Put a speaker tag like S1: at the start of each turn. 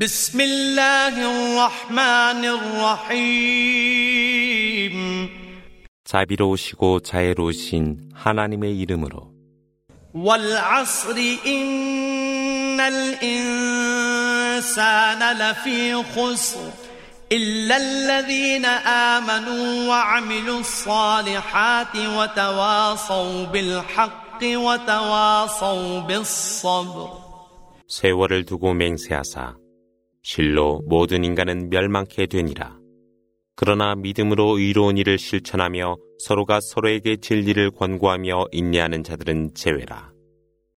S1: بسم الله الرحمن الرحيم
S2: 자비로우시고 자애로우신 하나님의 이름으로
S1: والعصر إن الإنسان لفي خسر إلا الذين آمنوا وعملوا الصالحات وتواصوا بالحق وتواصوا بالصبر
S2: 세월을 두고 맹세하사 실로 모든 인간은 멸망케 되니라. 그러나 믿음으로 의로운 일을 실천하며 서로가 서로에게 진리를 권고하며 인내하는 자들은 제외라.